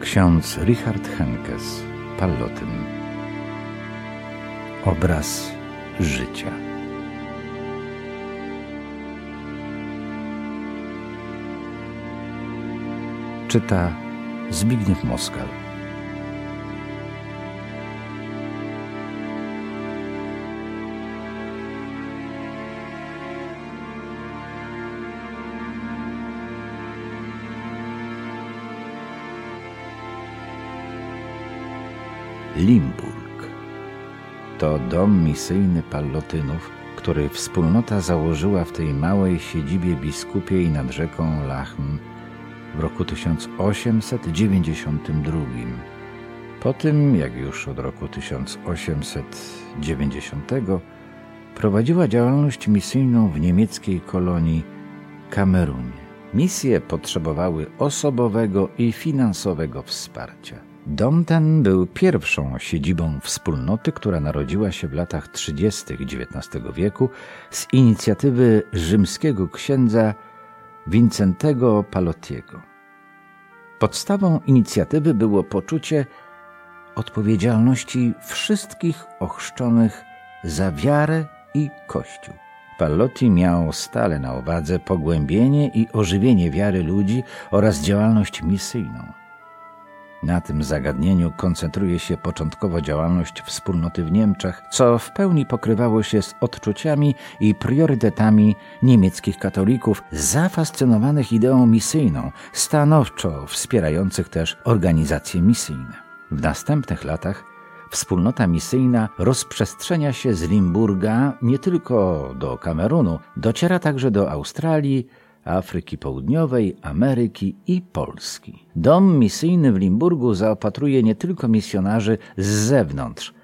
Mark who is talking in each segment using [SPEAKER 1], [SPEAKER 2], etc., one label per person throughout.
[SPEAKER 1] Ksiądz Richard Henkes, Pallotyn. Obraz życia. Czyta Zbigniew Moskal. Limburg. To dom misyjny Pallotynów, który wspólnota założyła w tej małej siedzibie biskupiej nad rzeką Lachm w roku 1892. Po tym, jak już od roku 1890 prowadziła działalność misyjną w niemieckiej kolonii Kamerunie. Misje potrzebowały osobowego i finansowego wsparcia. Dom ten był pierwszą siedzibą wspólnoty, która narodziła się w latach 30. XIX wieku z inicjatywy rzymskiego księdza Wincentego Palottiego. Podstawą inicjatywy było poczucie odpowiedzialności wszystkich ochrzczonych za wiarę i Kościół. Pallotti miał stale na uwadze pogłębienie i ożywienie wiary ludzi oraz działalność misyjną. Na tym zagadnieniu koncentruje się początkowo działalność wspólnoty w Niemczech, co w pełni pokrywało się z odczuciami i priorytetami niemieckich katolików zafascynowanych ideą misyjną, stanowczo wspierających też organizacje misyjne. W następnych latach wspólnota misyjna rozprzestrzenia się z Limburga nie tylko do Kamerunu, dociera także do Australii, Afryki Południowej, Ameryki i Polski. Dom misyjny w Limburgu zaopatruje nie tylko misjonarzy z zewnątrz,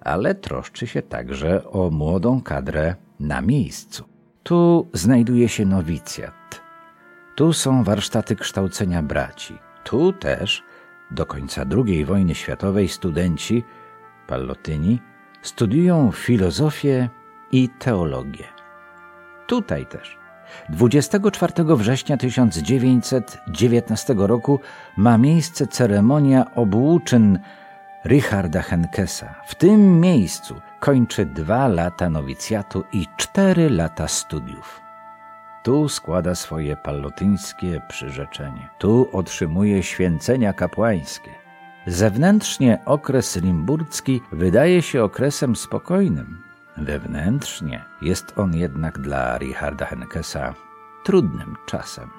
[SPEAKER 1] ale troszczy się także o młodą kadrę na miejscu. Tu znajduje się nowicjat. Tu są warsztaty kształcenia braci. Tu też do końca II wojny światowej studenci, pallotyni, studiują filozofię i teologię. Tutaj też 24 września 1919 roku ma miejsce ceremonia obłóczyn Richarda Henkesa. W tym miejscu kończy dwa lata nowicjatu i cztery lata studiów. Tu składa swoje pallotyńskie przyrzeczenie. Tu otrzymuje święcenia kapłańskie. Zewnętrznie okres limburski wydaje się okresem spokojnym, Wewnętrznie jest on jednak dla Richarda Henkesa trudnym czasem.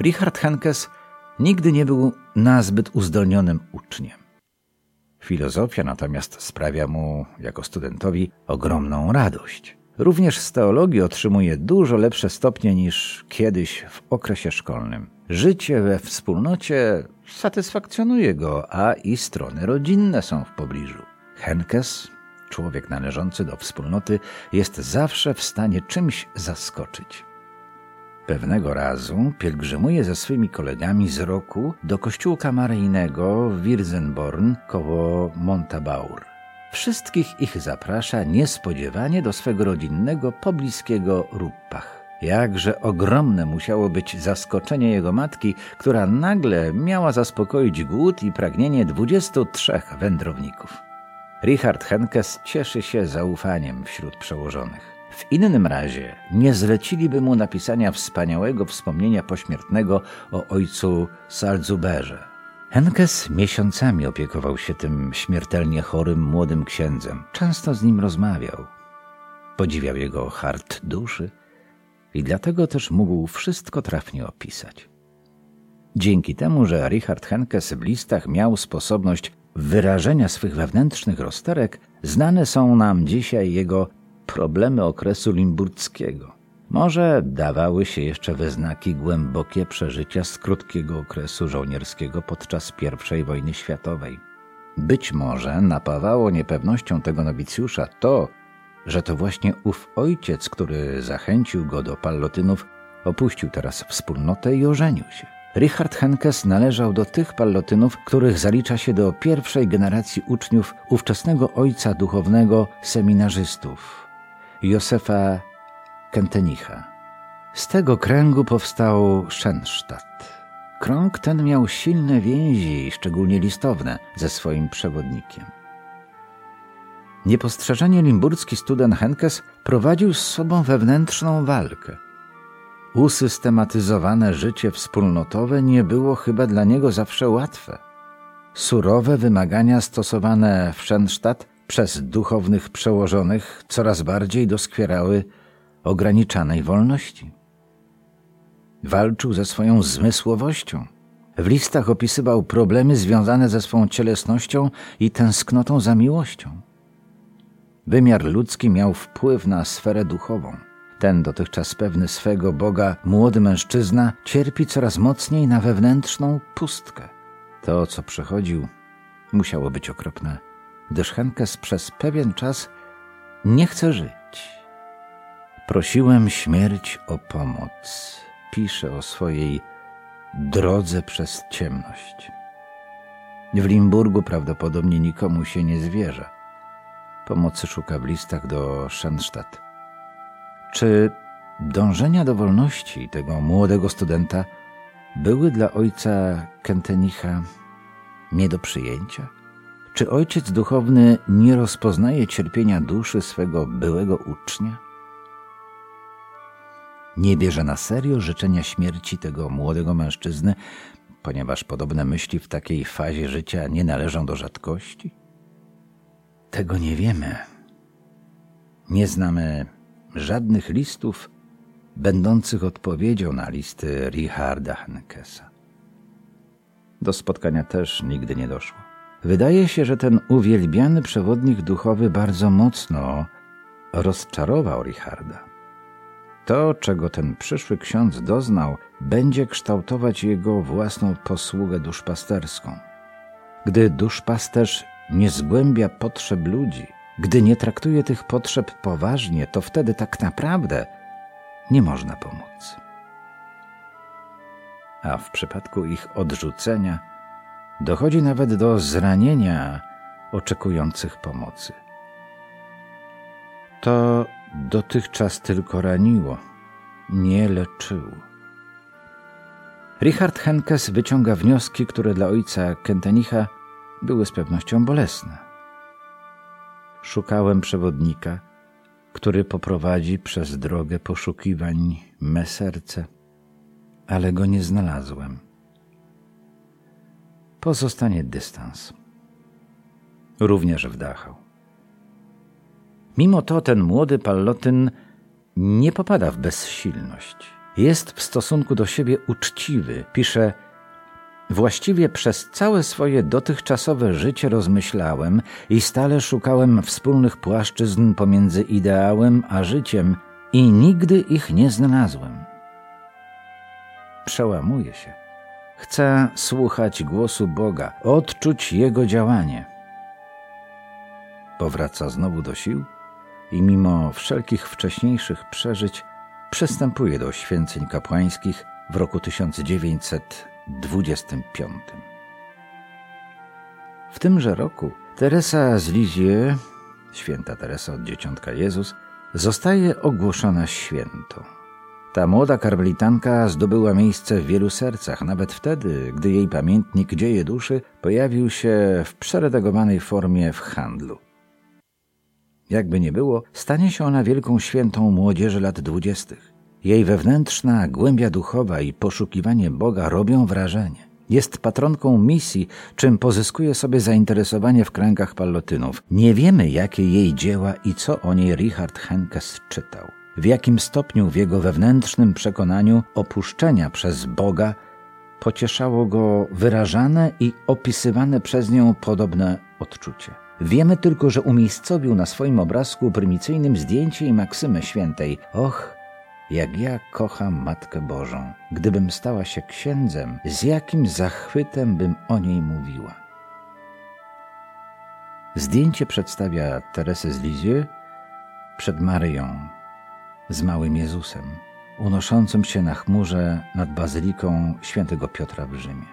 [SPEAKER 1] Richard Henkes nigdy nie był nazbyt uzdolnionym uczniem. Filozofia natomiast sprawia mu, jako studentowi, ogromną radość. Również z teologii otrzymuje dużo lepsze stopnie niż kiedyś w okresie szkolnym. Życie we wspólnocie satysfakcjonuje go, a i strony rodzinne są w pobliżu. Henkes Człowiek należący do wspólnoty jest zawsze w stanie czymś zaskoczyć. Pewnego razu pielgrzymuje ze swymi kolegami z roku do kościółka maryjnego w Wirzenborn koło Montabaur. Wszystkich ich zaprasza niespodziewanie do swego rodzinnego pobliskiego Ruppach. Jakże ogromne musiało być zaskoczenie jego matki, która nagle miała zaspokoić głód i pragnienie dwudziestu trzech wędrowników. Richard Henkes cieszy się zaufaniem wśród przełożonych. W innym razie nie zleciliby mu napisania wspaniałego wspomnienia pośmiertnego o ojcu Salzuberze. Henkes miesiącami opiekował się tym śmiertelnie chorym młodym księdzem. Często z nim rozmawiał. Podziwiał jego hart duszy i dlatego też mógł wszystko trafnie opisać. Dzięki temu, że Richard Henkes w listach miał sposobność wyrażenia swych wewnętrznych rozterek znane są nam dzisiaj jego problemy okresu limburdzkiego. Może dawały się jeszcze we znaki głębokie przeżycia z krótkiego okresu żołnierskiego podczas I wojny światowej. Być może napawało niepewnością tego nowicjusza to, że to właśnie ów ojciec, który zachęcił go do pallotynów, opuścił teraz wspólnotę i ożenił się. Richard Henkes należał do tych pallotynów, których zalicza się do pierwszej generacji uczniów ówczesnego ojca duchownego seminarzystów, Józefa Kentenicha. Z tego kręgu powstał Schenstadt, krąg ten miał silne więzi, szczególnie listowne, ze swoim przewodnikiem. Niepostrzeżenie limburski student Henkes prowadził z sobą wewnętrzną walkę. Usystematyzowane życie wspólnotowe nie było chyba dla niego zawsze łatwe. Surowe wymagania stosowane w Schenstadt przez duchownych przełożonych coraz bardziej doskwierały ograniczanej wolności. Walczył ze swoją zmysłowością. W listach opisywał problemy związane ze swą cielesnością i tęsknotą za miłością. Wymiar ludzki miał wpływ na sferę duchową. Ten dotychczas pewny swego Boga młody mężczyzna cierpi coraz mocniej na wewnętrzną pustkę. To, co przechodził, musiało być okropne, gdyż Henkes przez pewien czas nie chce żyć. Prosiłem śmierć o pomoc. Pisze o swojej drodze przez ciemność. W Limburgu prawdopodobnie nikomu się nie zwierza. Pomocy szuka w listach do Schenstadt. Czy dążenia do wolności tego młodego studenta były dla ojca Kentenicha nie do przyjęcia? Czy ojciec duchowny nie rozpoznaje cierpienia duszy swego byłego ucznia? Nie bierze na serio życzenia śmierci tego młodego mężczyzny, ponieważ podobne myśli w takiej fazie życia nie należą do rzadkości? Tego nie wiemy. Nie znamy żadnych listów będących odpowiedzią na listy Richarda Hankesa. Do spotkania też nigdy nie doszło. Wydaje się, że ten uwielbiany przewodnik duchowy bardzo mocno rozczarował Richarda. To, czego ten przyszły ksiądz doznał, będzie kształtować jego własną posługę duszpasterską. Gdy duszpasterz nie zgłębia potrzeb ludzi, gdy nie traktuje tych potrzeb poważnie, to wtedy tak naprawdę nie można pomóc. A w przypadku ich odrzucenia dochodzi nawet do zranienia oczekujących pomocy. To dotychczas tylko raniło, nie leczyło. Richard Henkes wyciąga wnioski, które dla ojca Kentenicha były z pewnością bolesne. Szukałem przewodnika, który poprowadzi przez drogę poszukiwań me serce, ale go nie znalazłem. Pozostanie dystans. Również w Dachau. Mimo to ten młody pallotyn nie popada w bezsilność. Jest w stosunku do siebie uczciwy. Pisze Właściwie przez całe swoje dotychczasowe życie rozmyślałem i stale szukałem wspólnych płaszczyzn pomiędzy ideałem a życiem i nigdy ich nie znalazłem. Przełamuję się. Chcę słuchać głosu Boga, odczuć Jego działanie. Powraca znowu do sił i mimo wszelkich wcześniejszych przeżyć przystępuje do święceń kapłańskich w roku 1900 25. W tymże roku Teresa z Lizie, święta Teresa od Dzieciątka Jezus, zostaje ogłoszona świętą. Ta młoda karmelitanka zdobyła miejsce w wielu sercach, nawet wtedy, gdy jej pamiętnik Dzieje Duszy pojawił się w przeredagowanej formie w handlu. Jakby nie było, stanie się ona wielką świętą młodzieży lat dwudziestych. Jej wewnętrzna głębia duchowa i poszukiwanie Boga robią wrażenie. Jest patronką misji, czym pozyskuje sobie zainteresowanie w kręgach pallotynów. Nie wiemy, jakie jej dzieła i co o niej Richard Henkes czytał. W jakim stopniu w jego wewnętrznym przekonaniu opuszczenia przez Boga pocieszało go wyrażane i opisywane przez nią podobne odczucie. Wiemy tylko, że umiejscowił na swoim obrazku prymicyjnym zdjęcie i maksymę świętej. Och, jak ja kocham Matkę Bożą. Gdybym stała się księdzem, z jakim zachwytem bym o niej mówiła. Zdjęcie przedstawia Teresę z Lisieux przed Maryją z małym Jezusem, unoszącym się na chmurze nad bazyliką świętego Piotra w Rzymie.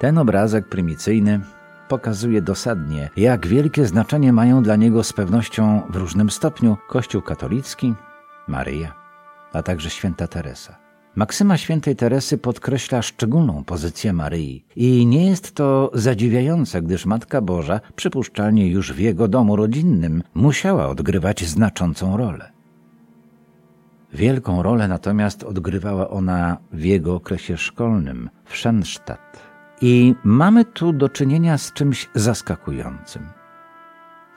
[SPEAKER 1] Ten obrazek prymicyjny pokazuje dosadnie, jak wielkie znaczenie mają dla niego z pewnością w różnym stopniu Kościół katolicki, Maryja, a także święta Teresa. Maksyma świętej Teresy podkreśla szczególną pozycję Maryi i nie jest to zadziwiające, gdyż Matka Boża, przypuszczalnie już w jego domu rodzinnym, musiała odgrywać znaczącą rolę. Wielką rolę natomiast odgrywała ona w jego okresie szkolnym w Schenstadt. I mamy tu do czynienia z czymś zaskakującym –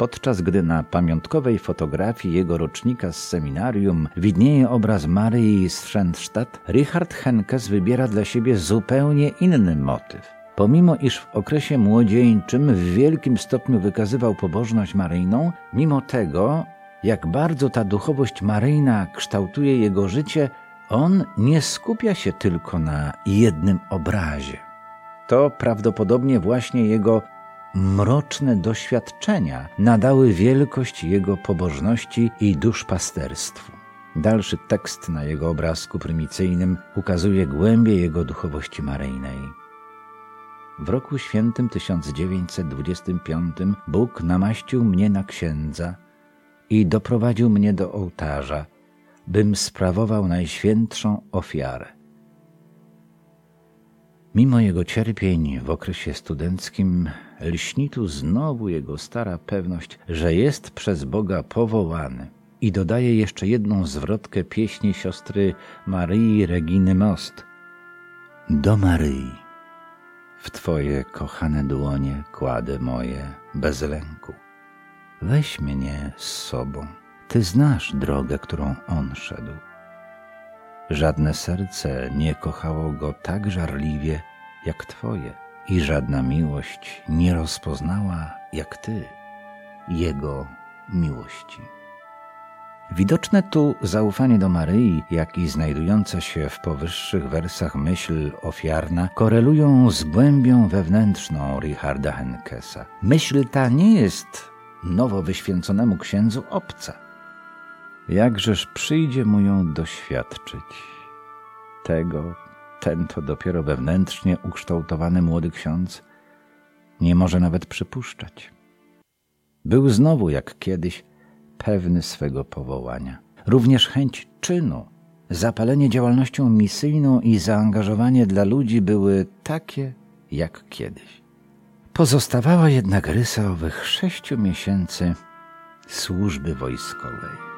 [SPEAKER 1] podczas gdy na pamiątkowej fotografii jego rocznika z seminarium widnieje obraz Maryi z Schendstadt, Richard Henkes wybiera dla siebie zupełnie inny motyw. Pomimo iż w okresie młodzieńczym w wielkim stopniu wykazywał pobożność maryjną, mimo tego, jak bardzo ta duchowość maryjna kształtuje jego życie, on nie skupia się tylko na jednym obrazie. To prawdopodobnie właśnie jego mroczne doświadczenia nadały wielkość jego pobożności i duszpasterstwu. Dalszy tekst na jego obrazku prymicyjnym ukazuje głębie jego duchowości maryjnej. W roku świętym 1925 Bóg namaścił mnie na księdza i doprowadził mnie do ołtarza, bym sprawował najświętszą ofiarę. Mimo jego cierpień w okresie studenckim, lśni tu znowu jego stara pewność, że jest przez Boga powołany. I dodaje jeszcze jedną zwrotkę pieśni siostry Maryi Reginy Most. Do Maryi, w Twoje kochane dłonie kładę moje bez lęku. Weź mnie z sobą, Ty znasz drogę, którą On szedł. Żadne serce nie kochało go tak żarliwie jak Twoje i żadna miłość nie rozpoznała jak Ty Jego miłości. Widoczne tu zaufanie do Maryi, jak i znajdująca się w powyższych wersach myśl ofiarna, korelują z głębią wewnętrzną Richarda Henkesa. Myśl ta nie jest nowo wyświęconemu księdzu obca. Jakżeż przyjdzie mu ją doświadczyć? Tego ten to dopiero wewnętrznie ukształtowany młody ksiądz nie może nawet przypuszczać. Był znowu, jak kiedyś, pewny swego powołania. Również chęć czynu, zapalenie działalnością misyjną i zaangażowanie dla ludzi były takie, jak kiedyś. Pozostawała jednak rysa owych sześciu miesięcy służby wojskowej.